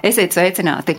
Esiet sveicināti!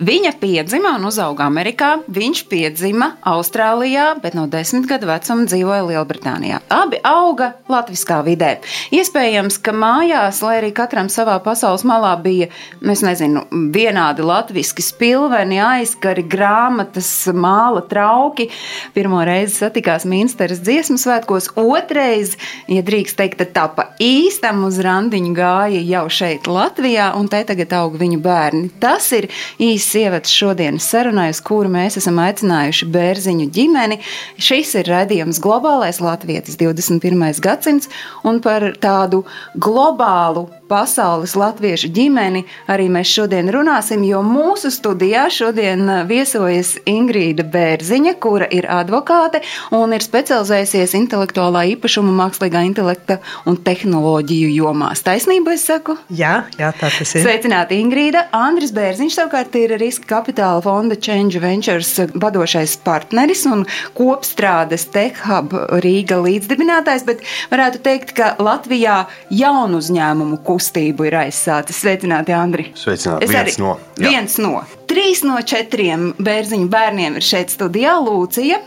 Viņa piedzima un uzauga Amerikā, viņš piedzima Austrālijā, bet no desmit gadu vecuma dzīvoja Lielbritānijā. Abi auga latviskā vidē. Iespējams, ka mājās, lai arī katram savā pasaules malā bija, es nezinu, vienādi latviski spilveni, aizkari, grāmatas, māla trauki. Pirmo reizi satikās Minsteras dziesmu svētkos, otrais, ja drīkst teikt, tad tā pa īstam uz randiņu gāja jau šeit Latvijā, un te tagad aug viņu bērni. Tas ir īsts ievads šodienas sarunai, uz kuru mēs esam aicinājuši bērziņu ģimeni. Šis ir redzējums globālais latvietis 21. gadsimts, un par tādu globālu pasaules latviešu ģimeni arī mēs šodien runāsim, jo mūsu studijā šodien viesojas Ingrīda Bērziņa, kura ir advokāte un ir specializējusies intelektuālā īpašuma, mākslīgā intelekta un tehnoloģiju jomās. Taisnība, es saku? Jā, jā, tā tas ir. Sveicināti, Ingrīda. Andris Bērziņš savukārt ir riska kapitāla fonda Change Ventures vadošais partneris un kopstrādes Tech Hub Rīga līdzdibinātājs, bet varētu teikt, ka Latvijā jaunu uzņēmumu kustību ir aizsācis. Sveicināti, Andri. Sveicināti. Es Viens arī- no, jā. Viens no. Trīs no četriem bērziņu bērniem ir šeit studijā Lūcija.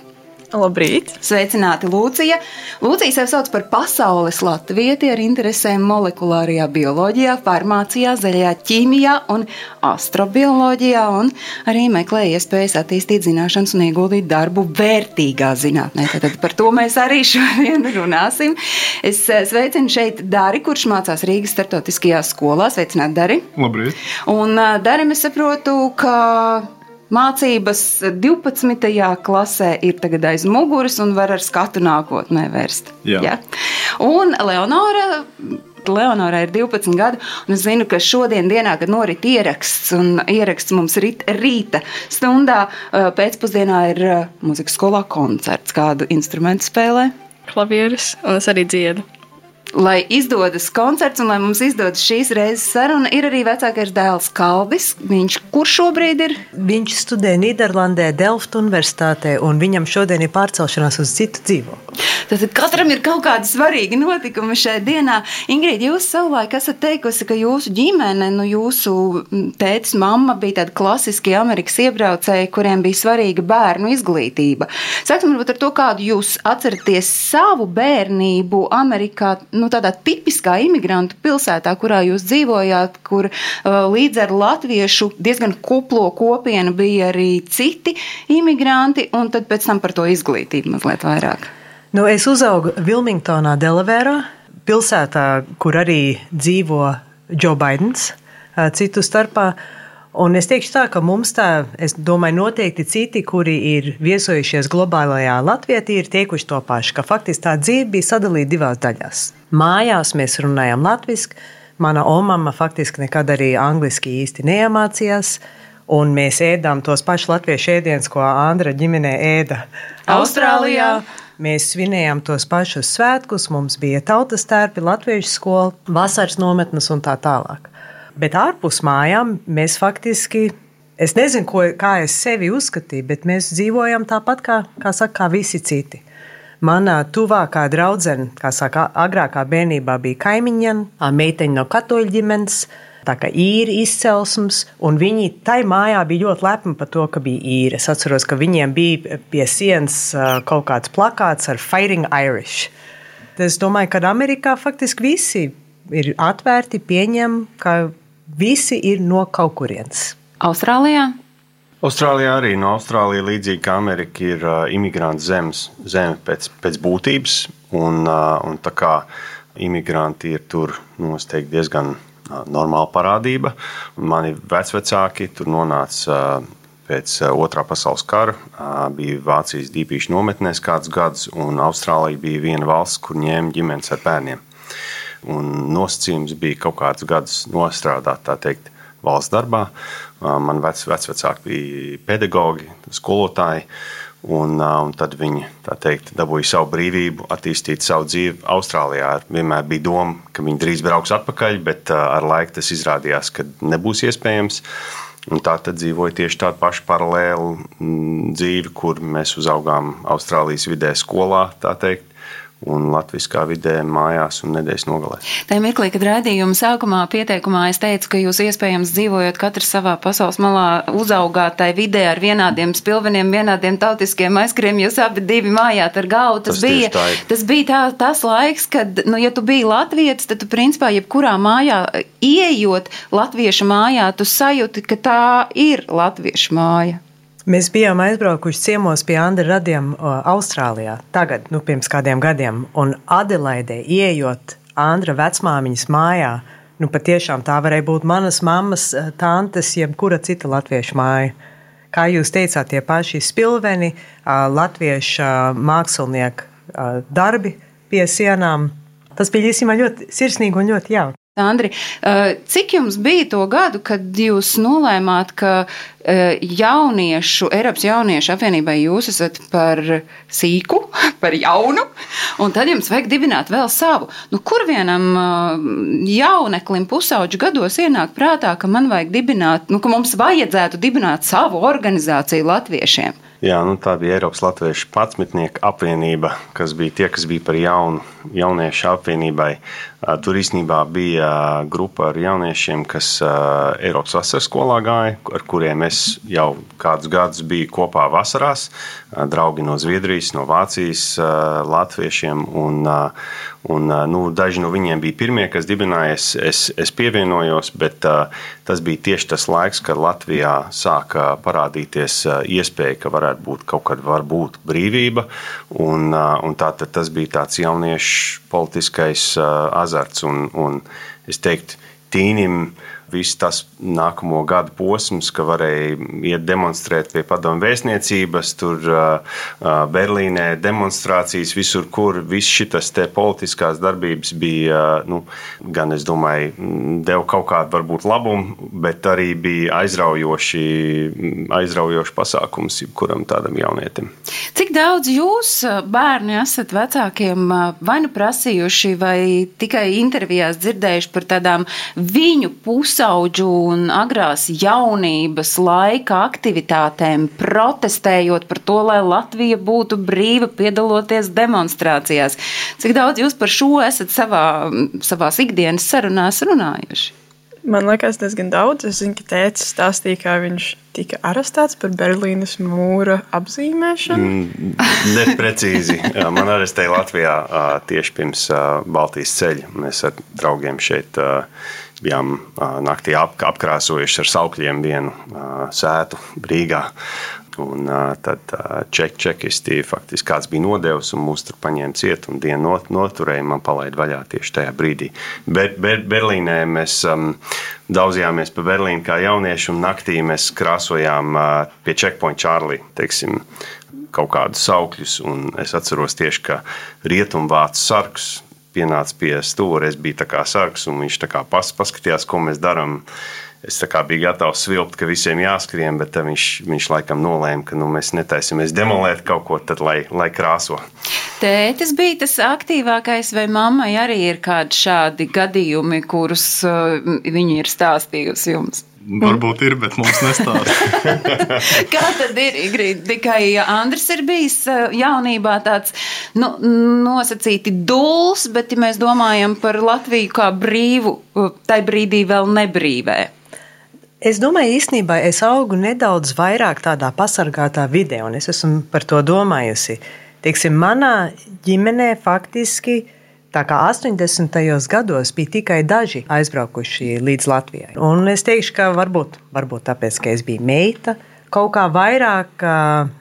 Labrīt! Sveicināti, Lūcija. Lūcija sev sauc par pasaules latvieti ar interesēm molekulārajā bioloģijā, farmācijā, zaļajā ķīmijā un astrobioloģijā, un arī meklē iespējas attīstīt zināšanas un ieguldīt darbu vērtīgā zinātnē. Tad par to mēs arī šodien runāsim. Es eh, sveicinu šeit Dari, kurš mācās Rīgas startautiskajā skolā. Sveicināti, Dari! Labrīt! Un ā, Darim es saprotu, ka mācības 12. klasē ir tagad aiz muguras un var ar skatu nākotnē vērst. Jā. Ja? Un Leonora. Leonora ir 12 gadi, un es zinu, ka šodien, dienā, kad norit ieraksts, un ieraksts mums rit, rīta stundā, ā, pēcpusdienā ir ā, muzikas skolā koncerts. Kādu instrumentu spēlē? Klavieris, un es arī dziedu. Lai izdodas koncerts un lai mums izdodas šīs reizes saruna, ir arī vecākais dēls Kalvis. Viņš kur šobrīd ir? Viņš studē Nīderlandē, Delfta Universitātē, un viņam šodien ir pārcelšanās uz citu dzīvokli. Tad katram ir kaut kādi svarīgi notikumi šajā dienā. Ingrīda, jūs savulaik esat teikusi, ka jūsu ģimene, nu, jūsu tētis, mamma bija tādi klasiski Amerikas iebraucēji, kuriem bija svarīga bērnu izglītība. Sāksim varbūt ar to, kādu jūs atceraties savu bērnību Amerikā, nu, tādā tipiskā imigrantu pilsētā, kurā jūs dzīvojāt, kur uh, līdz ar latviešu diezgan kuplo kopienu bija arī citi imigranti, un tad pēc tam par to izglītību mazliet vairāk. Nu, es uzaugu Vilmingtonā, Delavērā, pilsētā, kur arī dzīvo Joe Bidenis, ā, citu starpā. Un es teikšu tā, ka mums tā, es domāju, noteikti citi, kuri ir viesojušies globālajā Latvijā, ir teikuši to pašu, ka faktiski tā dzīve bija sadalīta divās daļās. Mājās mēs runājam latviešu, mana omama faktiski nekad arī angliski īsti neiemācījās. Un mēs ēdām tos pašus latviešu ēdienus, ko Andra ģimenē ēda Austrālijā. Mēs svinējām tos pašus svētkus, mums bija tautas tērpi, latviešu skola, vasaras nometnes un tā tālāk. Bet ārpus mājām mēs faktiski, es nezinu, ko, kā es sevi uzskatīju, bet mēs dzīvojam tāpat kā, kā, saka, kā visi citi. Manā tuvākā draudzene, kā saka, agrākā bērnībā bija kaimiņa, meiteņa no katoļu ģimenes, tā kā īri izcelsmes, un viņi tai mājā bija ļoti lepni par to, ka bija īri. Es atceros, ka viņiem bija pie sienas kaut kāds plakāts ar Fighting Irish. Es domāju, ka Amerikā faktiski visi ir atvērti, pieņem, ka visi ir no kaut kurienes. Austrālijā? Austrālijā arī no Austrālijas līdzīgi kā Amerika ir uh, imigrantu zemes, zeme pēc, pēc būtības. Un, uh, un tā kā imigranti ir tur noteikti diezgan uh, normāla parādība. Un mani vecvecāki tur nonāca uh, pēc uh, otrā pasaules kara. Uh, bija Vācijas dīpīšu nometnēs kāds gads, un Austrālija bija viena valsts, kur ņēma ģimenes ar bērniem. Un nosacījums bija kaut kādus gadus nostrādāt, tā teikt, valsts darbā. Man vec, vecvecāki bija pedagogi, skolotāji. Un, un tad viņi teikt, dabūja savu brīvību, attīstīt savu dzīvi Austrālijā. Vienmēr bija doma, ka viņi drīz brauks atpakaļ, bet ar laiku tas izrādījās, ka nebūs iespējams. Un tā tad dzīvoja tieši tāda paša paralēla mm, dzīve, kur mēs uzaugām Austrālijas vidē, skolā, teikt un latviskā vidē mājās un nedēļas nogalē. Tajā mirklī, kad raidījuma sākumā pieteikumā es teicu, ka jūs iespējams dzīvojot katrs savā pasaules malā, uzaugāt tajā vidē ar vienādiem spilveniem, vienādiem tautiskiem aizskriem, jūs abi divi mājāt ar galvu. Tas, tas bija, tas bija tā, tas laiks, kad, nu, ja tu biji latvietis, tad tu principā jebkurā mājā ieejot latviešu mājā, tu sajūti, ka tā ir latviešu māja. Mēs bijām aizbraukuši ciemos pie Andra radiem Austrālijā, tagad, nu, pirms kādiem gadiem, un Adelaidē ieejot Andra vecmāmiņas mājā, nu, patiešām tā varēja būt manas mammas, tantes, jebkura cita latviešu māja. Kā jūs teicāt, tie paši spilveni, latviešu mākslinieku darbi pie sienām. Tas bija īstenībā ļoti sirsnīgi un ļoti jauki. Andri, eh, cik jums bija to gadu, kad jūs nolēmāt, ka eh, jauniešu, Eiropas jauniešu apvienībai jūs esat par sīku, par jaunu, un tad jums vajag dibināt vēl savu? Nu, kur vienam eh, jauneklim pusauģu gados ienāk prātā, ka man vajag dibināt, nu, ka mums vajadzētu dibināt savu organizāciju latviešiem? Jā, nu, tā bija Eiropas Latviešu patsmitnieku apvienība, kas bija tie, kas bija par jaunu jauniešu apvienībai. Tur īstenībā bija grupa ar jauniešiem, kas Eiropas vasaras skolā gāja, ar kuriem es jau kādus gadus biju kopā vasarās. Draugi no Zviedrijas, no Vācijas, latviešiem. Un, un, nu, daži no viņiem bija pirmie, kas dibināja. Es, es, pievienojos, bet tas bija tieši tas laiks, kad Latvijā sāka parādīties iespēja, ka varētu būt kaut kad varbūt brīvība. Un, un tā, tas bija tāds jauniešu politiskais azarts. Un, un es teiktu, tīnim viss tas nākamo gadu posms, ka varēja iet demonstrēt pie padomu vēstniecības, tur Berlīnē demonstrācijas visur, kur viss šis te politiskās darbības bija, nu, gan es domāju, deva kaut kādu varbūt labumu, bet arī bija aizraujoši, aizraujoši pasākums jebkuram tādam jaunietim. Cik daudz jūs, bērni, esat vecākiem vai nu prasījuši, vai tikai intervijās dzirdējuši par tādām viņu pusēm? Pusauģu un agrās jaunības laika aktivitātēm, protestējot par to, lai Latvija būtu brīva piedaloties demonstrācijās. Cik daudz jūs par šo esat savā, savās ikdienas sarunās runājuši? Man liekas, diezgan daudz. Es zinu, ka tēvs stāstīja, kā viņš tika arestēts par Berlīnas mūra apzīmēšanu. Mm, Neprecīzi. Man arestēja Latvijā tieši pirms Baltijas ceļa. Mēs ar draugiem šeit bijām naktī ap, apkrāsojuši ar saukļiem vienu sētu Rīgā. Un tad ček, čekisti faktiski kāds bija nodevis un mūs tur paņēma ciet un dienu not, noturēja man palaid vaļā tieši tajā brīdī. Ber, ber, Berlīnē mēs um, daudzījāmies pa Berlīnu kā jaunieši un naktī mēs krāsojām uh, pie Checkpoint Charlie, teiksim, kaut kādus saukļus. Un es atceros tieši, ka rietumvācu sargs pienāca pie stūra, es biju kā sargs, un viņš kā pas, paskatījās, ko mēs darām. Es biju gatavs svilpt, ka visiem jāskrien, bet viņš, viņš laikam nolēma, ka nu, mēs netaisamies demolēt kaut ko, tad, lai, lai krāso. Tētis bija tas aktīvākais, vai mammai arī ir kādi šādi gadījumi, kurus uh, viņi ir stāstījusi jums? Varbūt ir, bet mums nestāsta. Kā tad ir? Igrīt? Tikai Andris ir bijis jaunībā tāds nu, nosacīti dūls, bet ja mēs domājam par Latviju kā brīvu, tai brīdī vēl nebrīvē. Es domāju, īstenībā es augu nedaudz vairāk tādā pasargātā vidē, un es esmu par to domājusi. Teiksim, manā ģimenē faktiski uh, Tā kā 80. gados bija tikai daži aizbraukuši līdz Latvijai. Un es teikšu, ka varbūt, varbūt tāpēc, ka es biju meita, kaut kā vairāk,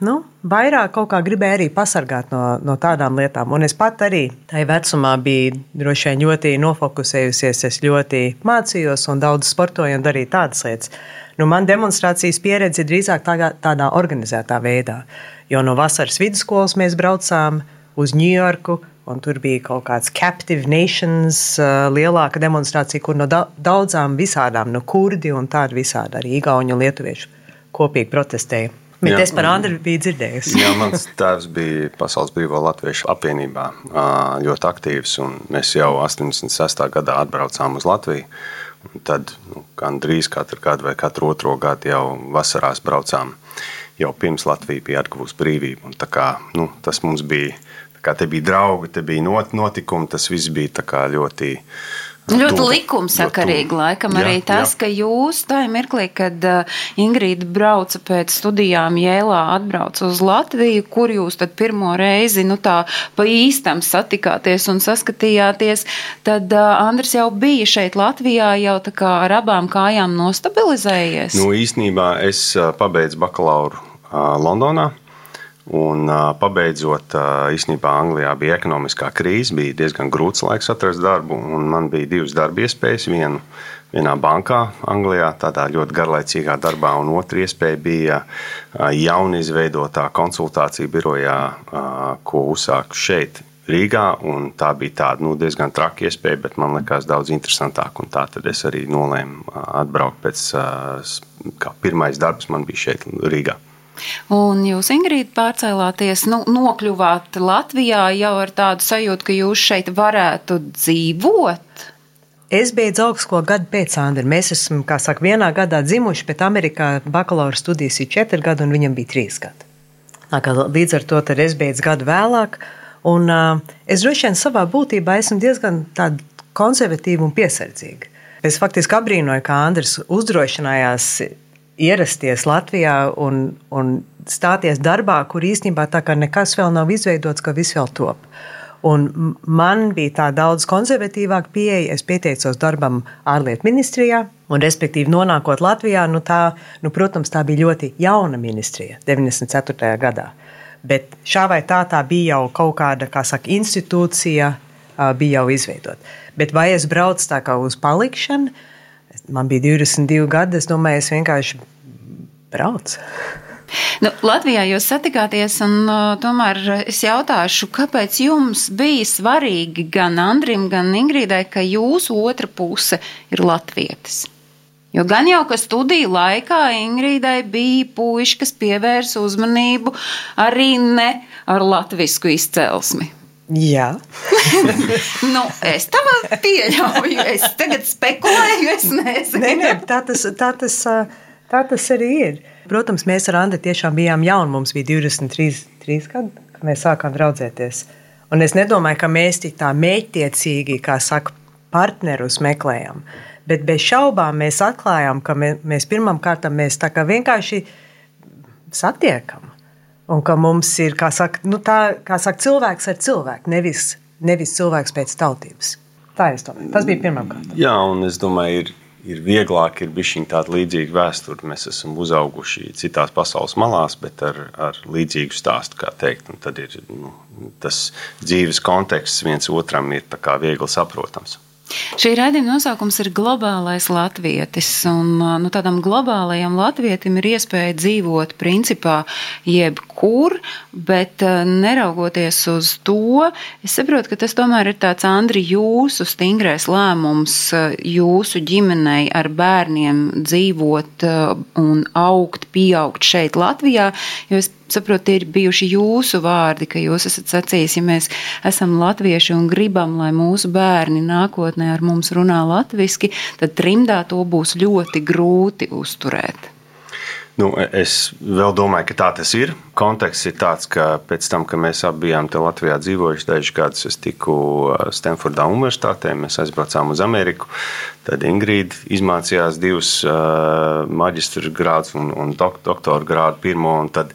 nu, vairāk kaut kā gribēju arī pasargāt no, no tādām lietām. Un es pat arī tajā vecumā biju droši vien ļoti nofokusējusies. Es ļoti mācījos un daudz sportoju un darīju tādas lietas. Nu, man demonstrācijas pieredze drīzāk tādā, tādā organizētā veidā. Jo no vasaras vidusskolas mēs braucām uz Ņujorku, Un tur bija kaut kāds Captive Nations uh, lielāka demonstrācija, kur no daudzām visādām, no kurdi un tādi visādi arī igauņu un lietuviešu kopīgi protestēja. Bet Jā. es par Andriu biju dzirdējusi. Jā, mans tēvs bija Pasaules Brīvā Latviešu apvienībā ļoti aktīvs. Mēs jau 86. gadā atbraucām uz Latviju. Tad nu, gandrīz katru gadu vai katru otro gadu jau vasarās braucām. Jau pirms Latvija bija atguvusi brīvību. Tā Kā, nu, tas mums bija. Kā te bija draugi, te bija not- notikumi, tas viss bija ļoti. Ļoti tuvu, likumsakarīgi, laikam Jā, arī tas, jā. ka jūs tajā mirklī, kad uh, Ingrīda brauca pēc studijām Jēlā, atbrauca uz Latviju, kur jūs tad pirmo reizi, nu tā pa īstam satikāties un saskatījāties, tad uh, Andris jau bija šeit Latvijā, jau tā kā ar abām kājām nostabilizējies. Nu, īsnībā es pabeidzu bakalauru Londonā. Un, pabeidzot, īstenībā Anglijā bija ekonomiskā krīze, bija diezgan grūts laiks atrast darbu. un Man bija divas darba iespējas. Vienu vienā bankā, Anglijā, tādā ļoti garlaicīgā darbā, un otra iespēja bija ā, jauni izveidotā konsultāciju birojā, ko uzsāku šeit. Rīgā, tā bija tāda nu, diezgan traka iespēja, bet man liekas daudz interesantāka. un Tā tad es arī nolēmu atbraukt pēc kā pirmais darbs man bija šeit, Rīgā. Un jūs, Ingrīda, pārcēlāties, nu, nokļuvāt Latvijā jau ar tādu sajūtu, ka jūs šeit varētu dzīvot. Es beidzu augstskolu gadu pēc Andra. Mēs esam, kā saka, vienā gadā dzimuši, bet Amerikā bakalaura studijas ir četri gadi, un viņam bija trīs gadi. Līdz ar to es beidzu gadu vēlāk. Un, uh, es droši vien savā būtībā esmu diezgan konservatīva un piesardzīga. Es faktiski apbrīnoju, kā Andris uzdrošinājās ierasties Latvijā un, un stāties darbā, kur īstenībā tā kā nekas vēl nav izveidots, ka viss vēl top. Un man bija tā daudz konservatīvāka pieeja. Es pieteicos darbam ārlietu ministrijā, un, respektīvi, nonākot Latvijā, nu tā, nu, protams, tā bija ļoti jauna ministrija 94. gadā. Bet šā vai tā, tā bija jau kaut kāda, kā saka, institūcija, bija jau izveidota. Bet vai es braucu tā kā uz palikšanu? Man bija 22 gadi, es domāju, es vienkārši braucu. Nu, Latvijā jūs satikāties, un uh, tomēr es jautāšu, kāpēc jums bija svarīgi gan Andrim, gan Ingrīdai, ka jūsu otra puse ir latvietis? Jo gan jau, ka studiju laikā Ingrīdai bija puiši, kas pievērsa uzmanību arī ne ar latvisku izcelsmi. Jā, Nu, es tā pieļauju, es tagad spekulēju, es nezinu. Nē, nē, tā tas, tā, tas, tā tas arī ir. Protams, mēs ar Andru tiešām bijām jauni. Mums bija 23 3 gadi, kad mēs sākām draudzēties. Un es nedomāju, ka mēs tik tā mēķtiecīgi, kā saka, partnerus meklējam. Bet bez šaubām mēs atklājām, ka mē, mēs pirmām kārtām mēs tā kā vienkārši satiekam. Un ka mums ir, kā saka, nu tā, kā saka cilvēks ar cilvēku, nevis, nevis cilvēks pēc tautības. Tā es domāju. Tas bija pirmām kārtām. Jā, un es domāju, ir, ir vieglāk, ir bijis tāda līdzīga vēsture. Mēs esam uzauguši citās pasaules malās, bet ar, ar līdzīgu stāstu, kā teikt. Un tad ir nu, tas dzīves konteksts viens otram ir viegli saprotams. Šī raidījuma nosaukums ir globālais latvietis. Un, nu, tādam globālajam latvietim ir iespēja dzīvot principā jebkur, bet neraugoties uz to, es saprotu, ka tas tomēr ir tāds Andri jūsu stingrais lēmums jūsu ģimenei ar bērniem dzīvot un augt, pieaugt šeit Latvijā, jo es saprotu, tie ir bijuši jūsu vārdi, ka jūs esat sacījis, ja mēs esam latvieši un gribam, lai mūsu bērni nākotnē ar mums runā latviski, tad trimdā to būs ļoti grūti uzturēt. Nu, es vēl domāju, ka tā tas ir. Konteksts ir tāds, ka pēc tam, kad mēs abi bijām Latvijā dzīvojuši dažus gadus, es tiku Stanfordā Universitātē, mēs aizbraucām uz Ameriku. Tad Ingrīda izmācījās divus uh, maģistra grādus un, un dok doktora grādu pirmo. un Tad,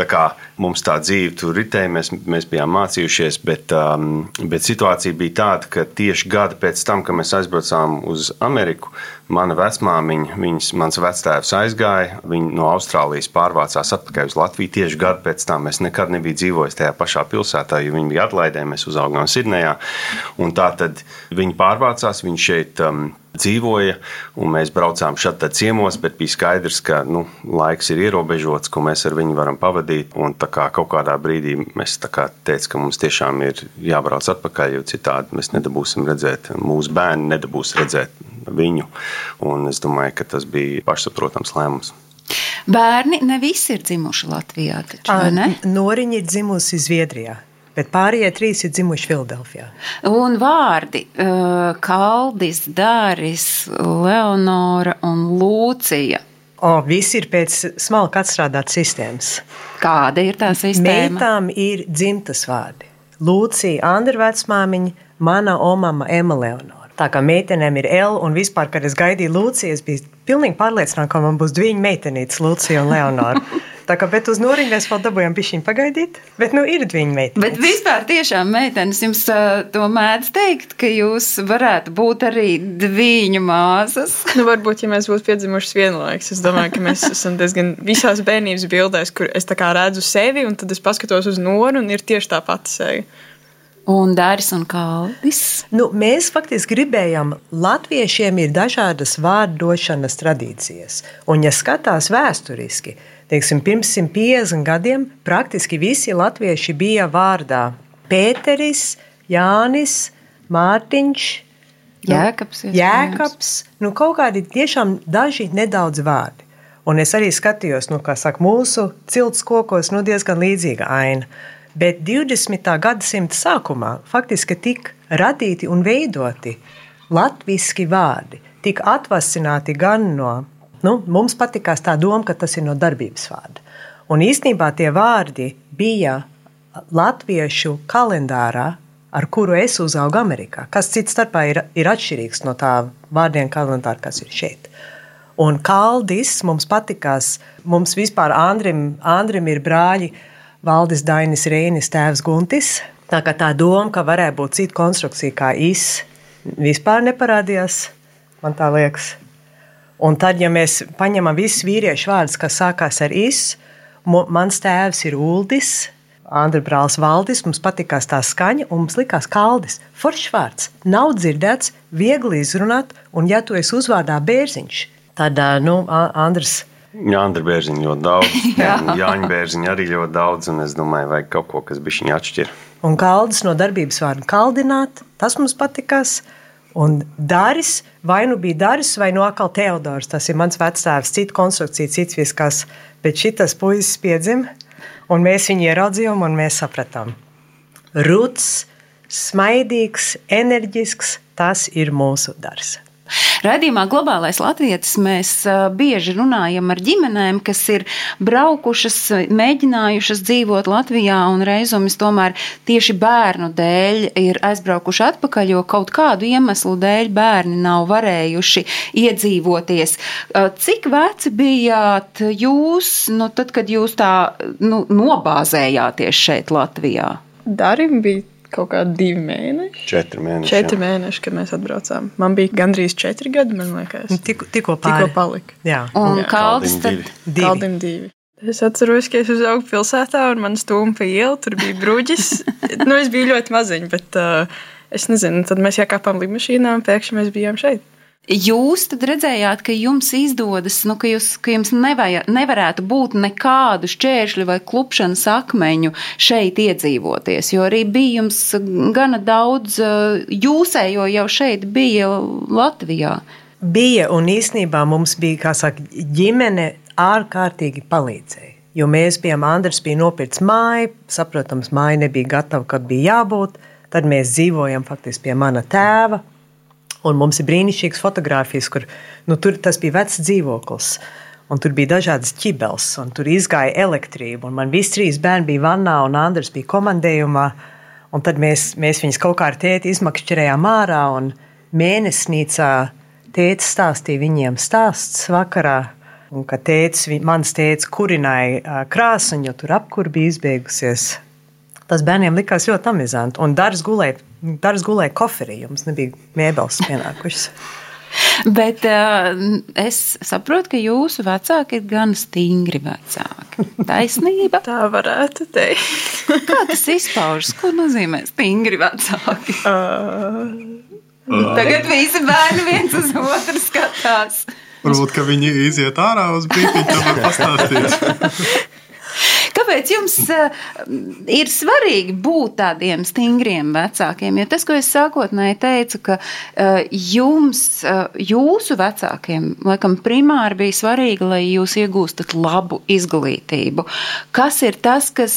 kā mums tā dzīve tur ritēja, mēs, mēs bijām mācījušies, bet, um, bet situācija bija tāda, ka tieši gadu pēc tam, kad mēs aizbraucām uz Ameriku, mana vecmāmiņa, viņas, mans vectēvs aizgāja, viņa no Austrālijas pārvācās atpakaļ uz Latviju tieši gadu pēc tam. Es nekad nebiju dzīvojis tajā pašā pilsētā, jo viņi bija atlaidē, mēs uzaugām Sidnejā. Un tā tad viņi pārvācās, viņi šeit um, dzīvoja, un mēs braucām šeit ciemos, bet bija skaidrs, ka nu, laiks ir ierobežots, ko mēs ar viņu varam pavadīt. Un kā kaut kādā brīdī mēs teicām, ka mums tiešām ir jābrauc atpakaļ, jo citādi mēs nedabūsim redzēt, mūsu bērni nedabūs redzēt viņu. Un es domāju, ka tas bija pašsaprotams lēmums. Bērni ne visi ir dzimuši Latvijā, taču vai ne? Noriņa ir dzimusi Zviedrijā, bet pārējie trīs ir dzimuši Filadelfijā. Un vārdi uh, - Kaldis, Dāris, Leonora un Lūcija. O, visi ir pēc smalka atstrādātas sistēmas. Kāda ir tā sistēma? Meitām ir dzimtas vārdi. Lūcija, Andra vecmāmiņa, mana omama Ema Leonora. Tā kā meitenēm ir L, un vispār, kad es gaidīju Lūciju, es biju pilnīgi pārliecināta, ka man būs divi meitenītes, Lūcija un Leonora. Tā kā bet uz noriņu mēs vēl dabūjām pišķiņu pagaidīt, bet nu ir viņa meitene. Bet vispār tiešām meitenes jums uh, to mēdz teikt, ka jūs varētu būt arī dviņu māsas. Nu, varbūt, ja mēs būtu piedzimuši vienlaikus, es domāju, ka mēs esam diezgan visās bērnības bildēs, kur es tā kā redzu sevi, un tad es paskatos uz noru, un ir tieši tā pati seja. Un Dāris un Kaldis. Nu, mēs faktiski gribējām, latviešiem ir dažādas vārdošanas tradīcijas. Un, ja skatās vēsturiski, teiksim, pirms 150 gadiem praktiski visi latvieši bija vārdā Pēteris, Jānis, Mārtiņš. nu, Jēkabs, iespējams. Jēkabs. Nu, kaut kādi tiešām daži nedaudz vārdi. Un es arī skatījos, nu, kā saka, mūsu cilts kokos, nu, diezgan līdzīga aina. Bet 20. gadsimta sākumā faktiski tika radīti un veidoti latviešu vārdi. Tika atvasināti gan no, nu, mums patīkās tā doma, ka tas ir no darbības vārda. Un īstenībā tie vārdi bija latviešu kalendārā, ar kuru es uzaugu Amerikā. Kas cits starpā ir, ir atšķirīgs no tā vārdiem kalendāra, kas ir šeit. Un Kaldis mums patīkās, mums vispār Andrim, Andrim ir brāļi. Valdis Dainis Rēnis, tēvs Guntis. Tā kā tā doma, ka varētu būt cita konstrukcija kā is, vispār neparādījās, man tā liekas. Un tad, ja mēs paņemam visus vīriešu vārdus, kas sākās ar mu- mans tēvs ir Uldis, Andra brālis Valdis, mums patīkās tā skaņa, un mums likās kaldis. Foršs vārds, nav dzirdēts, viegli izrunāt, un ja tu esi uzvārdā bērziņš, tad, nu, Andrs. Jā, Andra Bērziņa ļoti daudz. Jā. Jāņa Bērziņa arī ļoti daudz. Un es domāju, vajag kaut ko, kas bija viņa atšķir. Un kaldis no darbības vārda kaldināt, tas mums patīkās. Un Dāris, vai nu bija Dāris, vai no atkal Teodors. Tas ir mans vecāks, cita konstrukcija, cits viskas. Bet šis puisis piedzima, un mēs viņu ieraudzījām, un mēs sapratām. Rūts, smaidīgs, enerģisks, tas ir mūsu darbs. Radījumā Globālais Latvijas mēs bieži runājam ar ģimenēm, kas ir braukušas, mēģinājušas dzīvot Latvijā, un reizumis tomēr tieši bērnu dēļ ir aizbraukuši atpakaļ, jo kaut kādu iemeslu dēļ bērni nav varējuši iedzīvoties. Cik veci bijāt jūs, nu, tad, kad jūs tā nu, nobāzējāties šeit Latvijā? Darim bija kaut kādi divi mēneši. Četri mēneši. Četri jā. mēneši, kad mēs atbraucām. Man bija gandrīz četri gadi, man liekas. Tikko, tikko Tikko pāri. palika. Jā, Un Jā. Kaldim tad. divi. divi. Kaldim divi. Es atceros, ka es uzaugu pilsētā, un man stūma pa ielu, tur bija bruģis. nu, es biju ļoti maziņš, bet uh, es nezinu, tad mēs iekāpām lidmašīnā, un pēkšņi mēs bijām šeit. Jūs tad redzējāt, ka jums izdodas, nu, ka, jūs, ka jums nevaja, nevarētu būt nekādu šķēršļu vai klupšanas akmeņu šeit iedzīvoties, jo arī bija jums gana daudz uh, jūsējo jau šeit bija Latvijā. Bija un īsnībā mums bija, kā saka, ģimene ārkārtīgi palīdzēja. Jo mēs bijām, Andris bija nopircis māju, saprotams, māja nebija gatava, kad bija jābūt. Tad mēs dzīvojam faktiski pie mana tēva. Un mums ir brīnišķīgas fotogrāfijas, kur nu, tur tas bija vecs dzīvoklis. Un tur bija dažādas ķibeles, un tur izgāja elektrība. Man visi trīs bērni bija vannā, un Andris bija komandējumā. Un tad mēs, mēs viņus kaut kā ar tēti izmakšķerējām ārā. Mēnesnīcā tēta stāstīja viņiem stāsts vakarā. Un ka tētis, vi- mans tēvs kurināja krāsu, jo tur apkur bija izbeigusies. Tas bērniem likās ļoti amizanti. Un darbs gulēja, darbs gulēja koferī, jums nebija mēbeles pienākušas. Bet uh, es saprotu, ka jūsu vecāki ir gan stingri vecāki. Taisnība. Tā varētu teikt. Kā tas izpaužas? Ko nozīmē stingri vecāki? Tagad visi bērni viens uz otru skatās. Varbūt, ka viņi iziet ārā uz brīdi, tad var pastāstīt. Kāpēc jums uh, ir svarīgi būt tādiem stingriem vecākiem? Jo tas, ko es sākotnēji teicu, ka uh, jums, uh, jūsu vecākiem, laikam, primāri bija svarīgi, lai jūs iegūstat labu izglītību. Kas ir tas, kas,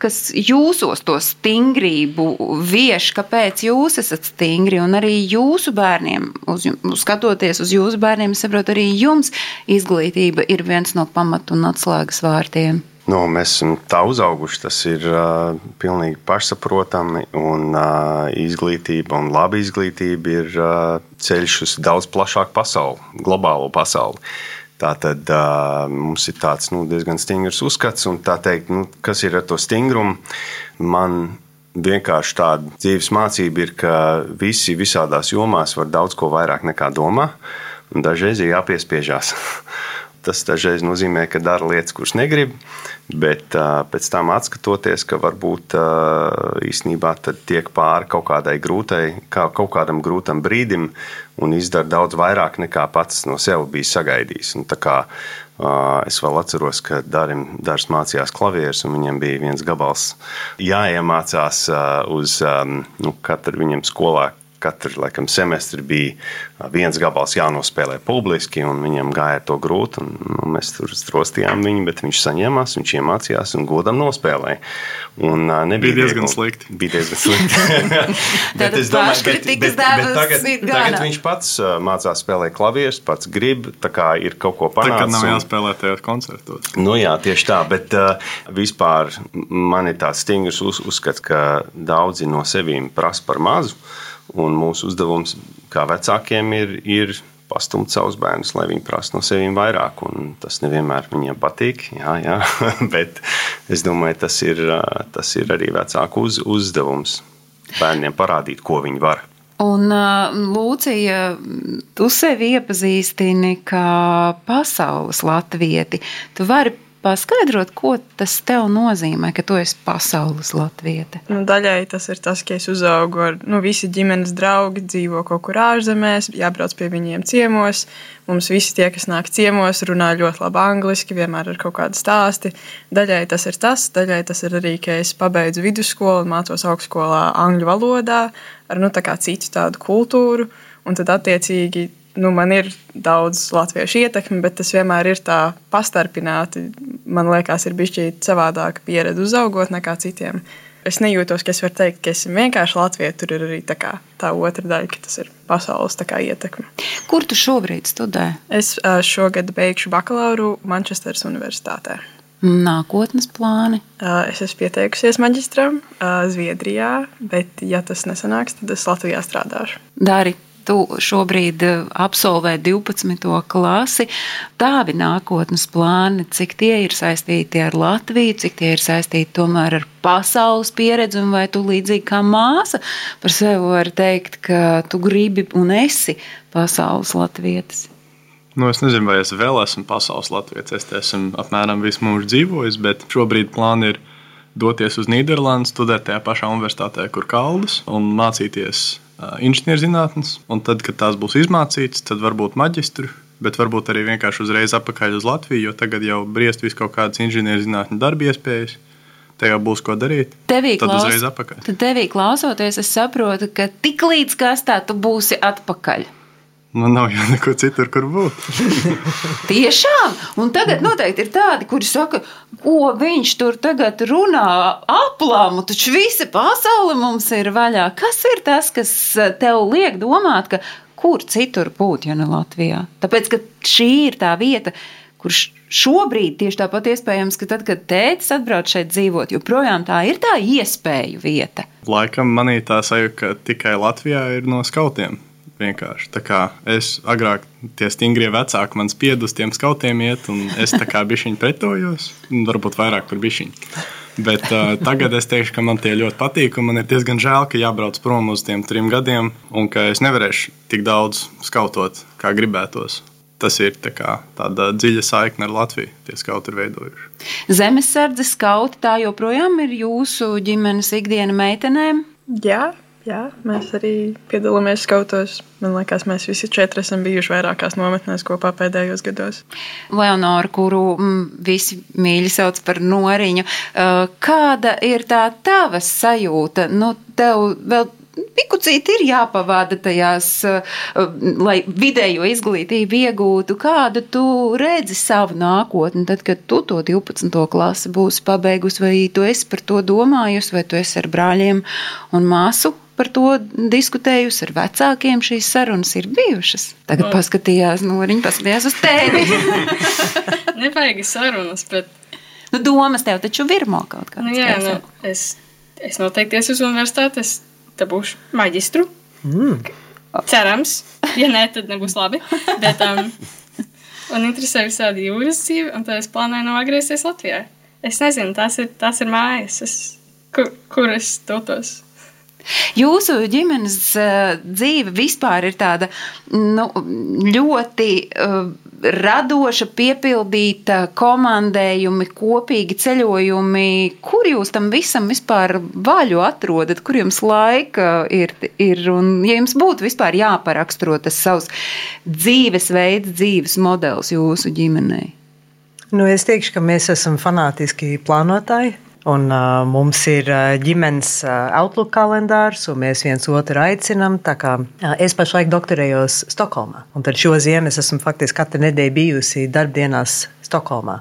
kas jūsos to stingrību vieš, kāpēc jūs esat stingri un arī jūsu bērniem, uz, skatoties uz jūsu bērniem, es saprotu, arī jums izglītība ir viens no pamatu un atslēgas vārtiem. Nu, mēs esam tā uzauguši, tas ir uh, pilnīgi pašsaprotami. Un, uh, izglītība un laba izglītība ir uh, ceļš uz daudz plašāku pasauli, globālo pasauli. Tātad uh, mums ir tāds nu, diezgan stingrs uzskats, un tā teikt, nu, kas ir ar to stingrumu. Man vienkārši tāda dzīves mācība ir, ka visi visādās jomās var daudz ko vairāk nekā domā, un dažreiz ir jāpiespiežās. Tas dažreiz nozīmē, ka dara lietas, kuras negrib, bet uh, pēc tam atskatoties, ka varbūt uh, īstenībā tiek pāri kaut kādai grūtai, kā, kaut kādam grūtam brīdim un izdara daudz vairāk nekā pats no sevis bija sagaidījis. Un, kā, uh, es vēl atceros, ka Dārim Dārs mācījās klavierus, un viņam bija viens gabals jāiemācās uh, uz um, nu, katru viņam skolā katru laikam, semestri bija viens gabals jānospēlē publiski, un viņam gāja to grūti. Un, nu, mēs tur strostījām viņu, bet viņš saņēmās, viņš iemācījās un godam nospēlēja. Un, uh, bija diezgan slikti. Bija diezgan slikti. bet es domāju, ka bet, bet, bet tagad, tagad viņš pats mācās spēlēt klavierus, pats grib, tā kā ir kaut ko panākt. Tagad nav jāspēlē tajos koncertos. Nu jā, tieši tā, bet uh, vispār man ir tāds stingrs uz, uzskats, ka daudzi no sevīm prasa par mazu. Un mūsu uzdevums kā vecākiem ir, ir pastumt savus bērnus, lai viņi prasa no sevis vairāk. Tas nevienmēr viņiem patīk, jā, jā. bet es domāju, tas ir, tas ir arī vecāku uz, uzdevums bērniem parādīt, ko viņi var. Un, Lūcija, tu sevi iepazīstini kā pasaules latvieti. Tu vari paskaidrot, ko tas tev nozīmē, ka tu esi pasaules latviete? Nu, daļai tas ir tas, ka es uzaugu ar nu, visi ģimenes draugi, dzīvo kaut kur ārzemēs, jābrauc pie viņiem ciemos. Mums visi tie, kas nāk ciemos, runā ļoti labi angliski, vienmēr ir kaut kādi stāsti. Daļai tas ir tas, daļai tas ir arī, ka es pabeidzu vidusskolu un mācos augstskolā angļu valodā ar nu, tā citu tādu kultūru. Un tad, attiecīgi, nu, man ir daudz latviešu ietekmi, bet tas vienmēr ir tā pastarpināti. Man liekas, ir bijis savādāka pieredze uzaugot nekā citiem. Es nejūtos, ka es varu teikt, ka esmu vienkārši Latvija. Tur ir arī tā, kā, tā otra daļa, ka tas ir pasaules kā, ietekme. Kur tu šobrīd studē? Es šogad beigšu bakalauru Manchesteras Universitātē. Nākotnes plāni? Es esmu pieteikusies maģistram Zviedrijā, bet, ja tas nesanāks, tad es Latvijā strādāšu. Dari, tu šobrīd eh, absolvē 12. klasi. Tādi nākotnes plāni, cik tie ir saistīti ar Latviju, cik tie ir saistīti tomēr ar pasaules pieredzi, un vai tu līdzīgi kā māsa par sevi vari teikt, ka tu gribi un esi pasaules latvietis? Nu, es nezinu, vai es vēl esmu pasaules latvietis. Es esmu apmēram visu mūžu dzīvojis, bet šobrīd plāni ir doties uz Nīderlandi, studēt tajā pašā universitātē, kur kaldas, un mācīties inženierzinātnes. Un tad, kad tās būs izmācītas, tad varbūt maģistru, bet varbūt arī vienkārši uzreiz atpakaļ uz Latviju, jo tagad jau briest vis kaut kādas inženierzinātņu darba iespējas. Tajā būs ko darīt. Tevī tad klaus... uzreiz atpakaļ. Tad tevī klausoties, es saprotu, ka tik līdz kas tā tu būsi atpakaļ. Man nav jau neko citur, kur būt. Tiešām, un tagad noteikti ir tādi, kuri saka, ko viņš tur tagad runā aplāmu, taču visa pasaule mums ir vaļā. Kas ir tas, kas tev liek domāt, ka kur citur būt, ja ne Latvijā? Tāpēc, ka šī ir tā vieta, kurš šobrīd tieši tāpat iespējams, ka tad, kad tēvs atbrauc šeit dzīvot, joprojām tā ir tā iespēju vieta. Laikam manī tā sajūta, ka tikai Latvijā ir no skautiem. Vienkārši. Tā kā es agrāk tie stingrie vecāki man spied uz tiem skautiem iet, un es tā kā bišķiņi pretojos, varbūt vairāk par bišķiņu. Bet uh, tagad es teikšu, ka man tie ļoti patīk, un man ir diezgan žēl, ka jābrauc prom uz tiem trim gadiem, un ka es nevarēšu tik daudz skautot, kā gribētos. Tas ir tā kā, tāda dziļa saikne ar Latviju. Tie skauti ir veidojuši. Zemesardze skauti tā joprojām ir jūsu ģimenes ikdiena meitenēm? Jā, Jā, mēs arī piedalāmies skautos. Man liekas, mēs visi četri esam bijuši vairākās nometnēs kopā pēdējos gados. Leonora, kuru mm, visi mīļi sauc par noriņu, uh, kāda ir tā tava sajūta? Nu, tev vēl pikucīti ir jāpavada tajās, uh, lai vidējo izglītību iegūtu. Kādu tu redzi savu nākotni, tad, kad tu to 12. klasi būsi pabeigusi, vai tu esi par to domājusi, vai tu esi ar brāļiem un māsu par to diskutējusi ar vecākiem. Šīs sarunas ir bijušas. Tagad no. paskatījās, no viņa paskatījās uz tēvi. Nebaigi sarunas, bet. Nu, domas tev taču virmo kaut kādā nu, jā, nu, es, es noteikti esmu uz universitāti, es dabūšu maģistru. Mm. Cerams, ja nē, tad nebūs labi. Bet, um, man interesē visādi jūras dzīve, un tad es plānoju nogriezties Latvijā. Es nezinu, tās ir, tās ir mājas, es, kur, kur es dotos. Jūsu ģimenes uh, dzīve vispār ir tāda nu, ļoti uh, radoša, piepildīta, komandējumi, kopīgi ceļojumi. Kur jūs tam visam vispār vaļu atrodat, kur jums laika ir? ir un, ja jums būtu vispār jāparaksturo tas savs dzīvesveids, dzīves modelis jūsu ģimenei? Nu, es teikšu, ka mēs esam fanātiski plānotāji. Un, uh, mums ir uh, ģimenes uh, Outlook kalendārs, un mēs viens otru aicinām. Kā, uh, es pašlaik doktorējos Stokholmā, un tad šo ziemu es esmu faktiski katru nedēļu bijusi darbdienās Stokholmā.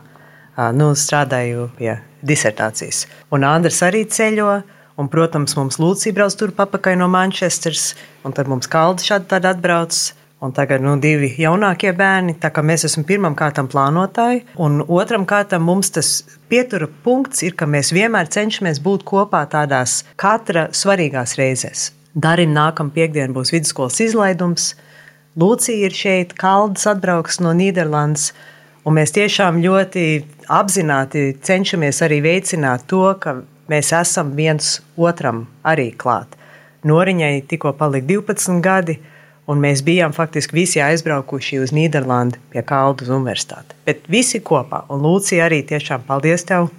Uh, nu, strādāju pie disertācijas. Un Andris arī ceļo. Un, protams, mums Lūcija brauc tur pakaļ no Manchesteras, un tad mums Kalda šādi atbrauc. Un tagad nu, divi jaunākie bērni. Mēs esam pirmām kārtām plānotāji, un otram kārtām mums tas pietura punkts ir, ka mēs vienmēr cenšamies būt kopā tādās katra svarīgās reizēs. Darim nākamā piekdiena būs vidusskolas izlaidums. Lūcija ir šeit, Kaldas atbrauks no Nīderlandes. Un mēs tiešām ļoti apzināti cenšamies arī veicināt to, ka mēs esam viens otram arī klāt. Noriņai tikko palika 12 gadi, Un mēs bijām faktiski visi aizbraukuši uz Nīderlandi pie Kaldas universitātes. Bet visi kopā, un Lūcija arī tiešām paldies tev.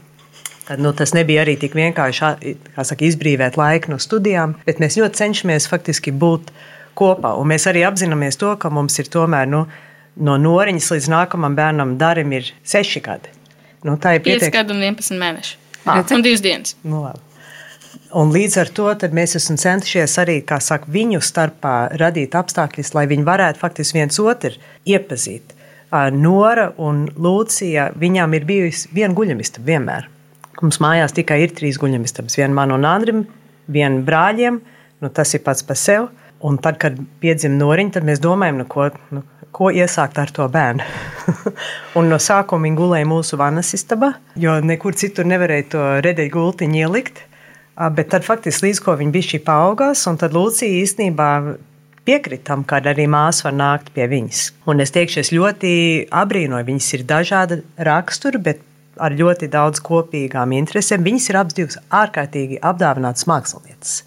Tad, nu, tas nebija arī tik vienkārši saka, izbrīvot laiku no studijām, bet mēs ļoti cenšamies faktiski būt kopā. Un mēs arī apzināmies to, ka mums ir tomēr nu, no noriņas līdz nākamajam bērnam darim ir seši gadi. Nu, tā ir 5 gadi un 11 mēneši. Ah. Un 2 dienas. Nu, labi. Un līdz ar to mēs esam centušies arī saka, viņu starpā radīt apstākļus, lai viņi varētu faktiski viens otru iepazīt. Nora un Lūcija, viņām ir bijusi viena guļamistaba vienmēr. Mums mājās tikai ir trīs guļamistabas. Viena man un Andrim, viena brāļiem, nu, tas ir pats par sevi. Un tad, kad piedzima noriņa, tad mēs domājam, nu, ko, nu, ko iesākt ar to bērnu. un no sākuma viņa gulēja mūsu vanas istabā, jo nekur citur nevarēja to redēļu gultiņu ielikt. Bet tad faktiski līdz ko viņa bija paaugās, un tad Lūcija īstenībā piekritam, ka arī māsa var nākt pie viņas. Un es teikšu, es ļoti abrīnoju, viņas ir dažāda rakstura, bet ar ļoti daudz kopīgām interesēm. Viņas ir abas divas ārkārtīgi apdāvinātas mākslinieces.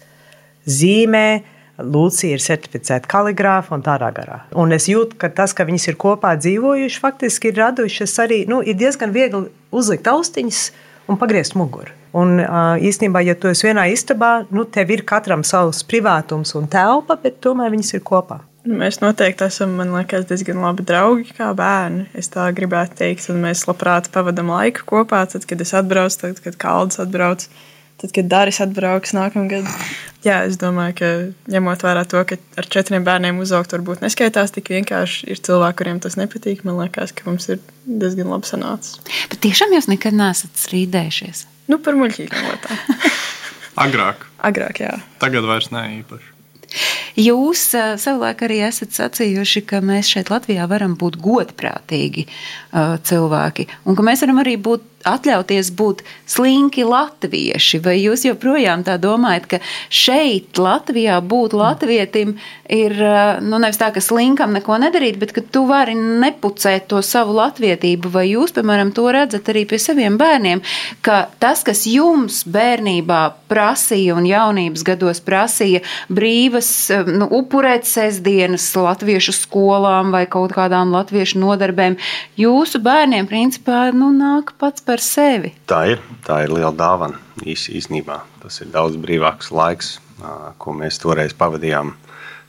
Zīmē, Lūcija ir certificēta kaligrāfa un tādā garā. Un es jūtu, ka tas, ka viņas ir kopā dzīvojušas, faktiski ir radušas arī, nu, ir diezgan viegli uzlikt austiņas un pagriezt muguru. Un īstenībā, ja tu esi vienā istabā, nu, tev ir katram savs privātums un telpa, bet tomēr viņas ir kopā. Mēs noteikti esam, man liekas, diezgan labi draugi kā bērni. Es tā gribētu teikt, un mēs labprāt pavadām laiku kopā. Tad, kad es atbraucu, tad, kad Kalns atbrauc, tad, kad Dāris atbrauks nākamgad. Jā, es domāju, ka ņemot vērā to, ka ar četriem bērniem uzaugt varbūt neskaitās tik vienkārši. Ir cilvēki, kuriem tas nepatīk. Man liekas, ka mums ir diezgan labi sanācis. Bet tiešām jūs nekad neesat strīdējušies? Nu, par muļķīgām lietām. Agrāk. Agrāk, jā. Tagad vairs ne īpaši. Jūs savulaik arī esat sacījuši, ka mēs šeit Latvijā varam būt godprātīgi cilvēki, un ka mēs varam arī būt atļauties būt slinki latvieši, vai jūs joprojām tā domājat, ka šeit, Latvijā, būt latvietim ir, nu, nevis tā, ka slinkam neko nedarīt, bet ka tu vari nepucēt to savu latvietību, vai jūs, piemēram, to redzat arī pie saviem bērniem, ka tas, kas jums bērnībā prasīja un jaunības gados prasīja brīvas, nu, upurēt sestdienas latviešu skolām vai kaut kādām latviešu nodarbēm, jūsu bērniem, principā, nu, nāk pats par sevi. Tā ir, tā ir liela dāvana īs, īsnībā. Tas ir daudz brīvāks laiks ko mēs toreiz pavadījām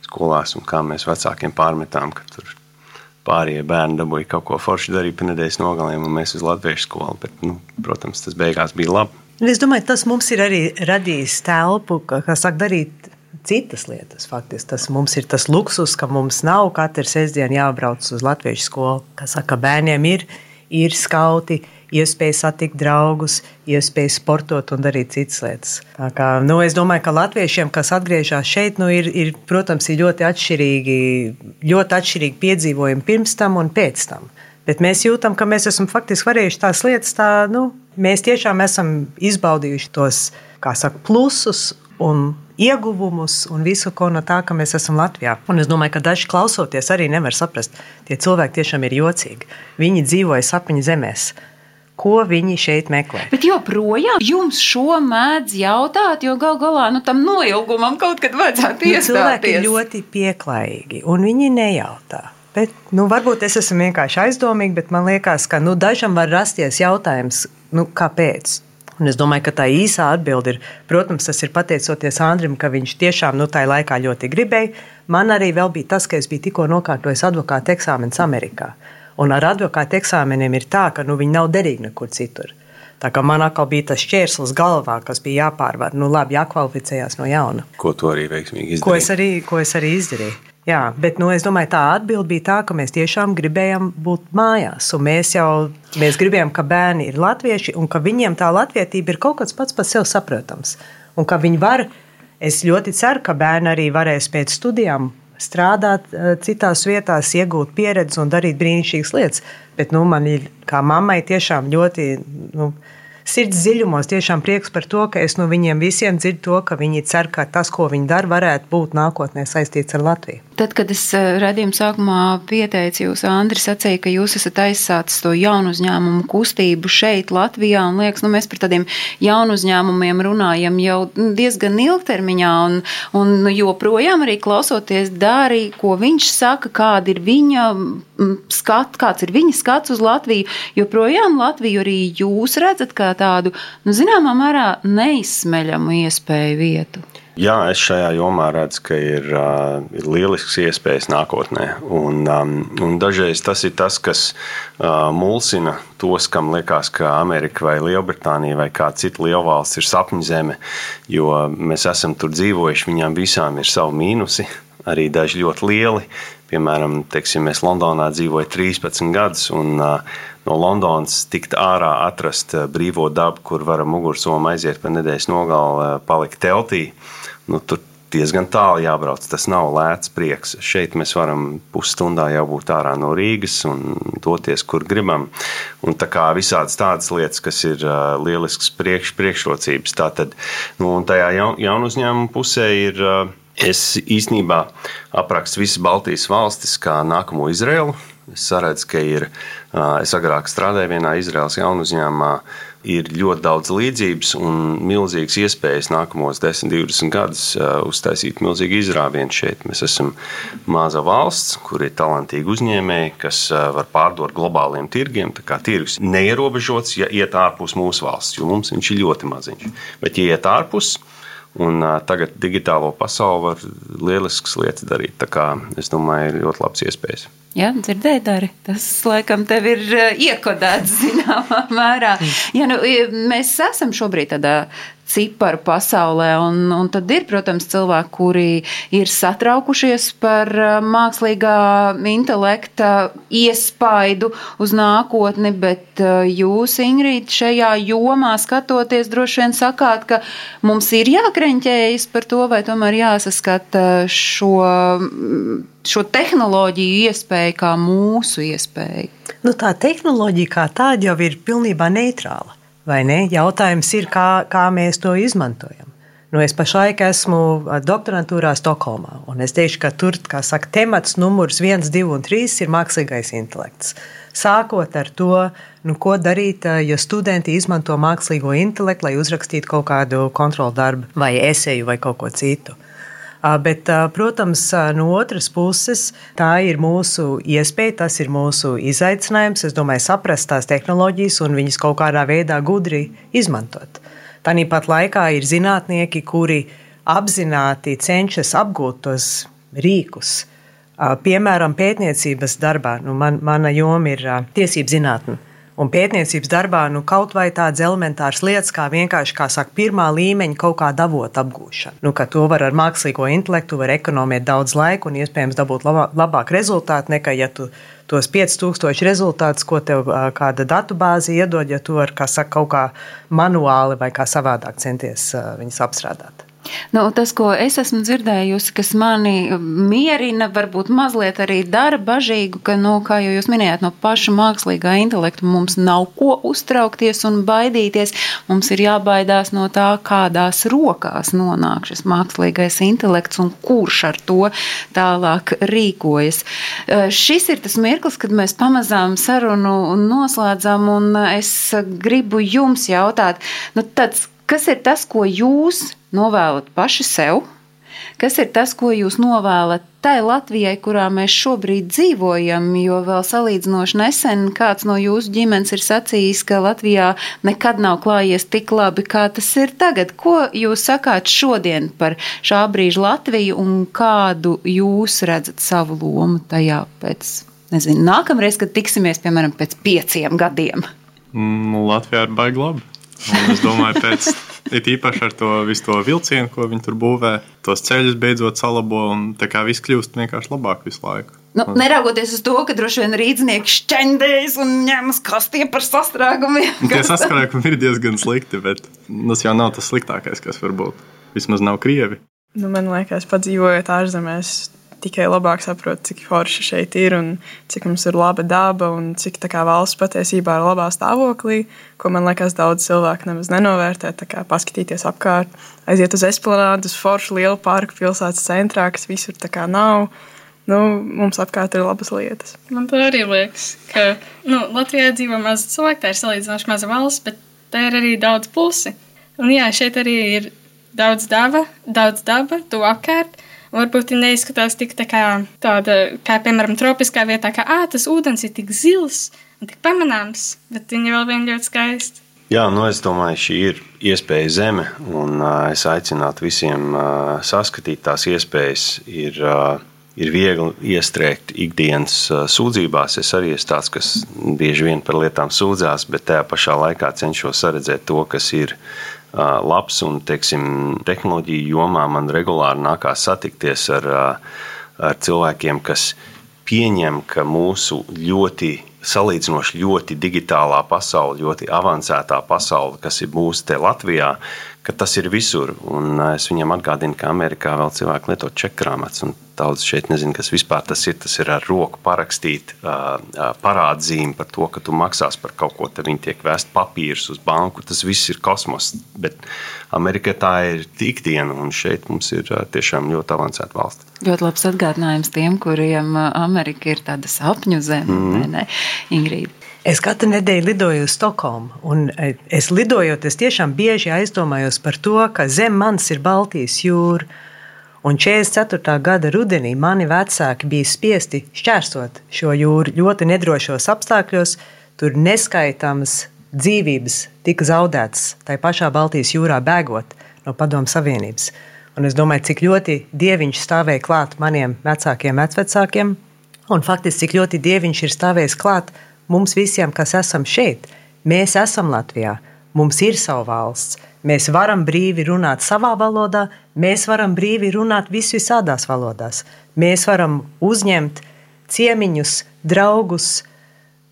skolās un kā mēs vecākiem pārmetām, ka tur pārējie bērni dabūja kaut ko foršu darīt pa nedēļas nogalēm, un mēs uz latviešu skolu. Bet, nu, protams, tas beigās bija labi. Es domāju, tas mums ir arī radījis telpu, ka, kā saka, darīt citas lietas. Faktiski tas mums ir tas luksus, ka mums nav katru sestdienu jābrauc uz latviešu skolu. Kā saka, bērniem ir, ir skauti, iespēja satikt draugus, iespēja sportot un darīt citas lietas. Tā kā, nu, es domāju, ka latviešiem, kas atgriežas šeit, nu, ir, ir, protams, ir ļoti atšķirīgi, ļoti atšķirīgi piedzīvojumi pirms tam un pēc tam. Bet mēs jūtam, ka mēs esam faktiski varējuši tās lietas, tā, nu, mēs tiešām esam izbaudījuši tos saka, plusus un ieguvumus un visu, ko no tā, ka mēs esam Latvijā. Un es domāju, ka daži klausoties arī nevar saprast, tie cilvēki tiešām ir jocīgi. Viņi dzīvoja sapņu zemēs. Ko viņi šeit meklē? Bet joprojām jums šo mēdz jautāt, jo gal galā nu, tam noilgumam kaut kad vajadzētu Nu, cilvēki ir iestāties. ļoti pieklājīgi, un viņi nejautā. Bet, nu, varbūt es esmu vienkārši aizdomīga, bet man liekas, ka nu, dažam var rasties jautājums, nu, kāpēc. Un es domāju, ka tā īsā atbilde ir, protams, tas ir pateicoties Andrim, ka viņš tiešām nu, tajā laikā ļoti gribēja. Man arī vēl bija tas, ka es biju tikko nokārtojis advokāta eksāmenus Amerikā. Un ar advokāta eksāmeniem ir tā, ka nu, viņi nav derīgi nekur citur. Tā kā man atkal bija tas šķērslis galvā, kas bija jāpārvar, nu labi, jākvalificējās no jauna. Ko tu arī veiksmīgi Ko es izdarīji? arī, ko es arī izdarīju. Jā, bet nu, es domāju, tā atbilde bija tā, ka mēs tiešām gribējām būt mājās. Mēs jau mēs gribējām, ka bērni ir latvieši un ka viņiem tā latvietība ir kaut kas pats par sevi saprotams. Un ka viņi var, es ļoti ceru, ka bērni arī varēs pēc studijām strādāt eh, citās vietās, iegūt pieredzi un darīt brīnišķīgas lietas. Bet nu, man ir kā mammai tiešām ļoti. Nu, Sirds dziļumos tiešām prieks par to, ka es no viņiem visiem dzirdu to, ka viņi cer, ka tas, ko viņi dara, varētu būt nākotnē saistīts ar Latviju. Tad, kad es eh, redzējumu sākumā pieteicu jūs, Andris, sacīja, ka jūs esat aizsācis to jaunu uzņēmumu kustību šeit, Latvijā, un liekas, nu, mēs par tādiem jaunu uzņēmumiem runājam jau diezgan ilgtermiņā, un, un nu, joprojām arī klausoties Dārī, ko viņš saka, kāda ir viņa mm, skats, kāds ir viņa skats uz Latviju, joprojām Latviju arī jūs redzat kā tādu, nu, zināmā mērā neizsmeļamu iespēju vietu. Jā, es šajā jomā redzu, ka ir, uh, ir lielisks iespējas nākotnē. Un, um, un dažreiz tas ir tas, kas uh, mulsina tos, kam liekas, ka Amerika vai Lielbritānija vai kāda cita lielvalsts ir sapņu zeme, jo mēs esam tur dzīvojuši, viņām visām ir savi mīnusi, arī daži ļoti lieli. Piemēram, teiksim, es Londonā dzīvoju 13 gadus, un uh, no Londonas tikt ārā, atrast uh, brīvo dabu, kur varam mugursomu aiziet pa nedēļas nogalu, uh, palikt teltī. Nu, tur diezgan tālu jābrauc. Tas nav lēts prieks. Šeit mēs varam pusstundā jau būt ārā no Rīgas un doties, kur gribam. Un tā kā visādas tādas lietas, kas ir uh, lielisks priekš, priekšrocības. Tātad, nu, un tajā jaun, jaunu uzņēmumu pusē ir. Es īstenībā aprakstu visas Baltijas valstis kā nākamo Izraelu. Es saredzu, ka ir, es agrāk strādāju vienā Izraels jaunu uzņēmumā, ir ļoti daudz līdzības un milzīgas iespējas nākamos 10, 20 gadus uztaisīt milzīgu izrāvienu šeit. Mēs esam maza valsts, kur ir talantīgi uzņēmēji, kas var pārdot globāliem tirgiem. Tā kā tirgus neierobežots, ja iet ārpus mūsu valsts, jo mums viņš ir ļoti maziņš. Bet, ja iet ārpus, Un, uh, tagad digitālo pasauli var lieliskas lietas darīt. Tā kā, es domāju, ir ļoti labs iespējas. Jā, dzirdēji, Dari. Tas, laikam, tev ir eh, iekodēts zināmā mērā. Ja, nu, mēs esam šobrīd tādā ciparu pasaulē, un, un tad ir, protams, cilvēki, kuri ir satraukušies par eh, mākslīgā intelekta iespaidu uz nākotni, bet eh, jūs, Ingrīd, šajā jomā skatoties, droši vien sakāt, ka mums ir jākreņķējas par to, vai tomēr jāsaskata šo šo tehnoloģiju iespēju kā mūsu iespēju. Nu, tā tehnoloģija kā tāda jau ir pilnībā neitrāla. Jautājums ir, kā, kā mēs to izmantojam. Nu, es pašlaik esmu doktorantūrā Stokholmā, es teikšu, ka tur, saka, temats numurs viens, divi un trīs ir mākslīgais intelekts. Sākot ar to, nu, ko darīt, ja studenti izmanto mākslīgo intelektu, lai uzrakstītu kaut kādu kontrolu darbu, vai esēju, vai kaut ko citu. Bet, protams, no otras puses, tā ir mūsu iespēja, tas ir mūsu izaicinājums. Es domāju, saprast tās tehnoloģijas un viņas kaut kādā veidā gudri izmantot. Tāpat laikā ir zinātnieki, kuri apzināti cenšas apgūt tos rīkus. Piemēram, pētniecības darbā, nu, man, mana joma ir tiesību zinātne. Un pētniecības darbā nu, kaut vai tādas elementāras lietas, kā vienkārši, kā saka, pirmā līmeņa kaut kāda avota apgūšana. Nu, to var ar mākslīgo intelektu, var ekonomēt daudz laika un iespējams dabūt labā, labāk rezultātu nekā, ja tu tos 5000 rezultātus, ko tev kāda datubāze iedod, ja tu ar, kā saka, kaut kā manuāli vai kā savādāk centies viņus apstrādāt. Nu, tas, ko es esmu dzirdējusi, kas mani mierina, varbūt mazliet arī dara bažīgu, ka, nu, kā jau jūs minējāt, no paša mākslīgā intelekta mums nav ko uztraukties un baidīties. Mums ir jābaidās no tā, kādās rokās nonāk šis mākslīgais intelekts un kurš ar to tālāk rīkojas. Eh, Šis ir tas mirklis, kad mēs pamazām sarunu noslēdzam, un es gribu jums jautāt, nu, tāds, kas ir tas, ko jūs novēlat paši sev? Kas ir tas, ko jūs novēlat tai Latvijai, kurā mēs šobrīd dzīvojam? Jo vēl salīdzinoši nesen kāds no jūsu ģimenes ir sacījis, ka Latvijā nekad nav klājies tik labi, kā tas ir tagad. Ko jūs sakāt šodien par šā brīža Latviju un kādu jūs redzat savu lomu tajā pēc? Nezinu, nākamreiz, kad tiksimies, piemēram, pēc pieciem gadiem. Nu, Latvijā ir baigi labi. Un es domāju, pēc it īpaši ar to visu to vilcienu, ko viņi tur būvē, tos ceļus beidzot salabo un tā kā viss kļūst vienkārši labāk visu laiku. Nu, neraugoties uz to, ka droši vien rīznieki šķendējas un ņemas kastie par sastrēgumiem. Tie saskarēkumi ir diezgan slikti, bet tas jau nav tas sliktākais, kas var būt. Vismaz nav krievi. Nu, man liekas, padzīvojot ārzemēs, tikai labāk saprotu, cik forši šeit ir un cik mums ir laba daba un cik kā valsts patiesībā ir labā stāvoklī, ko man liekas daudz cilvēku nemaz nenovērtē. Kā paskatīties apkārt, aiziet uz esplanādu, uz foršu lielu parku pilsētas centrā, kas visur tā kā nav. Nu, mums apkārt ir labas lietas. Man arī liekas, ka nu, Latvijā dzīvo maz cilvēku, tā ir salīdzinoši maza valsts, bet tā ir arī daudz plusi. Un jā, šeit arī ir daudz daba, daudz daba, tu apkārt. Un Varbūt viņi neizskatās tik tā kā tāda, kā piemēram, tropiskā vietā, kā ā, tas ūdens ir tik zils un tik pamanāms, bet viņi vēl vien ļoti skaisti. Jā, nu es domāju, šī ir iespēja zeme, un uh, es aicinātu visiem uh, saskatīt tās iespējas. Ir, uh, ir viegli iestrēgt ikdienas sūdzībās. Es arī esmu tāds, kas bieži vien par lietām sūdzās, bet tajā pašā laikā cenšos redzēt to, kas ir labs. Un, teiksim, tehnoloģiju jomā man regulāri nākās satikties ar, ar cilvēkiem, kas pieņem, ka mūsu ļoti salīdzinoši ļoti digitālā pasaule, ļoti avansētā pasaule, kas ir mūsu te Latvijā, ka tas ir visur. Un uh, es viņam atgādinu, ka Amerikā vēl cilvēki lieto čekrāmats. Daudz šeit nezinu, kas vispār tas ir. Tas ir ar roku parakstīt uh, uh, parādzīmi par to, ka tu maksās par kaut ko, tad viņi tiek vēst papīrus uz banku. Tas viss ir kosmos. Bet Amerikā tā ir ikdiena, un šeit mums ir tiešām ļoti avansēta valsts. Ļoti labs atgādinājums tiem, kuriem Amerika ir tāda sapņu zeme, mm. ne, Ingrīda? Es katru nedēļu lidoju uz Stokholmu, un e, es lidojot, es tiešām bieži aizdomājos par to, ka zem manis ir Baltijas jūra. Un 44. gada rudenī mani vecāki bija spiesti šķērsot šo jūru ļoti nedrošos apstākļos. Tur neskaitāmas dzīvības tika zaudētas tajā pašā Baltijas jūrā, bēgot no Padomu Savienības. Un es domāju, cik ļoti dieviņš stāvēja klāt maniem vecākiem, vecvecākiem, un faktiski cik ļoti dieviņš ir stāvējis klāt mums visiem, kas esam šeit. Mēs esam Latvijā, mums ir sava valsts. Mēs varam brīvi runāt savā valodā, mēs varam brīvi runāt visvisādās valodās. Mēs varam uzņemt ciemiņus, draugus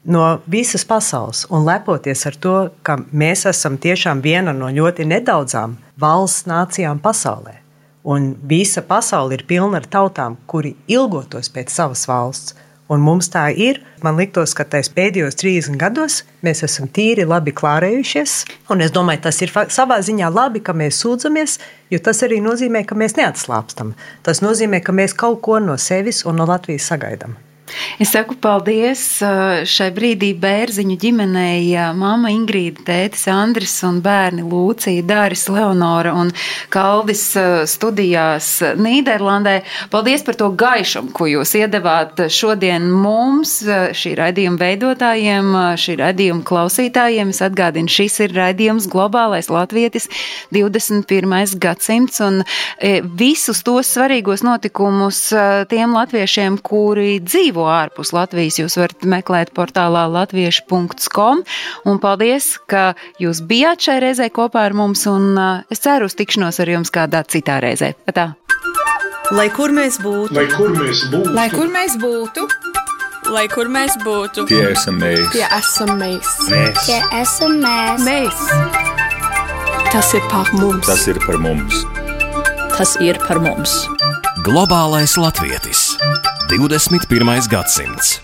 no visas pasaules un lepoties ar to, ka mēs esam tiešām viena no ļoti nedaudzām valsts nācijām pasaulē. Un visa pasaule ir pilna ar tautām, kuri ilgotos pēc savas valsts. Un mums tā ir. Man liekas, ka tais pēdējos 30 gados mēs esam tīri labi klārējušies. Un es domāju, tas ir savā ziņā labi, ka mēs sūdzamies, jo tas arī nozīmē, ka mēs neatslābstam. Tas nozīmē, ka mēs kaut ko no sevis un no Latvijas sagaidām. Es saku paldies uh, šai brīdī bērziņu ģimenei, māma Ingrīda, tētis Andris un bērni Lūcija, Dāris, Leonora un Kaldis uh, studijās Nīderlandē. Paldies par to gaišumu, ko jūs iedavāt šodien mums, šī raidījuma veidotājiem, šī raidījuma klausītājiem. Es atgādinu, šis ir raidījums Globālais Latvietis 21. gadsimts un visus tos svarīgos notikumus tiem latviešiem, kuri dzīvo dzīvo ārpus Latvijas, jūs varat meklēt portālā latviešu.com. Un paldies, ka jūs bijāt šai reizē kopā ar mums, un uh, es ceru uz tikšanos ar jums kādā citā reizē. Tā. Lai kur mēs būtu, lai kur mēs būtu, Lai kur mēs būtu, lai kur mēs būtu, tie esam mēs. tie esam mēs. Mēs. Tie esam mēs. Mēs. Tas ir par mums. Tas ir par mums. Tas ir par mums. Globālais latvietis 21. gadsimts.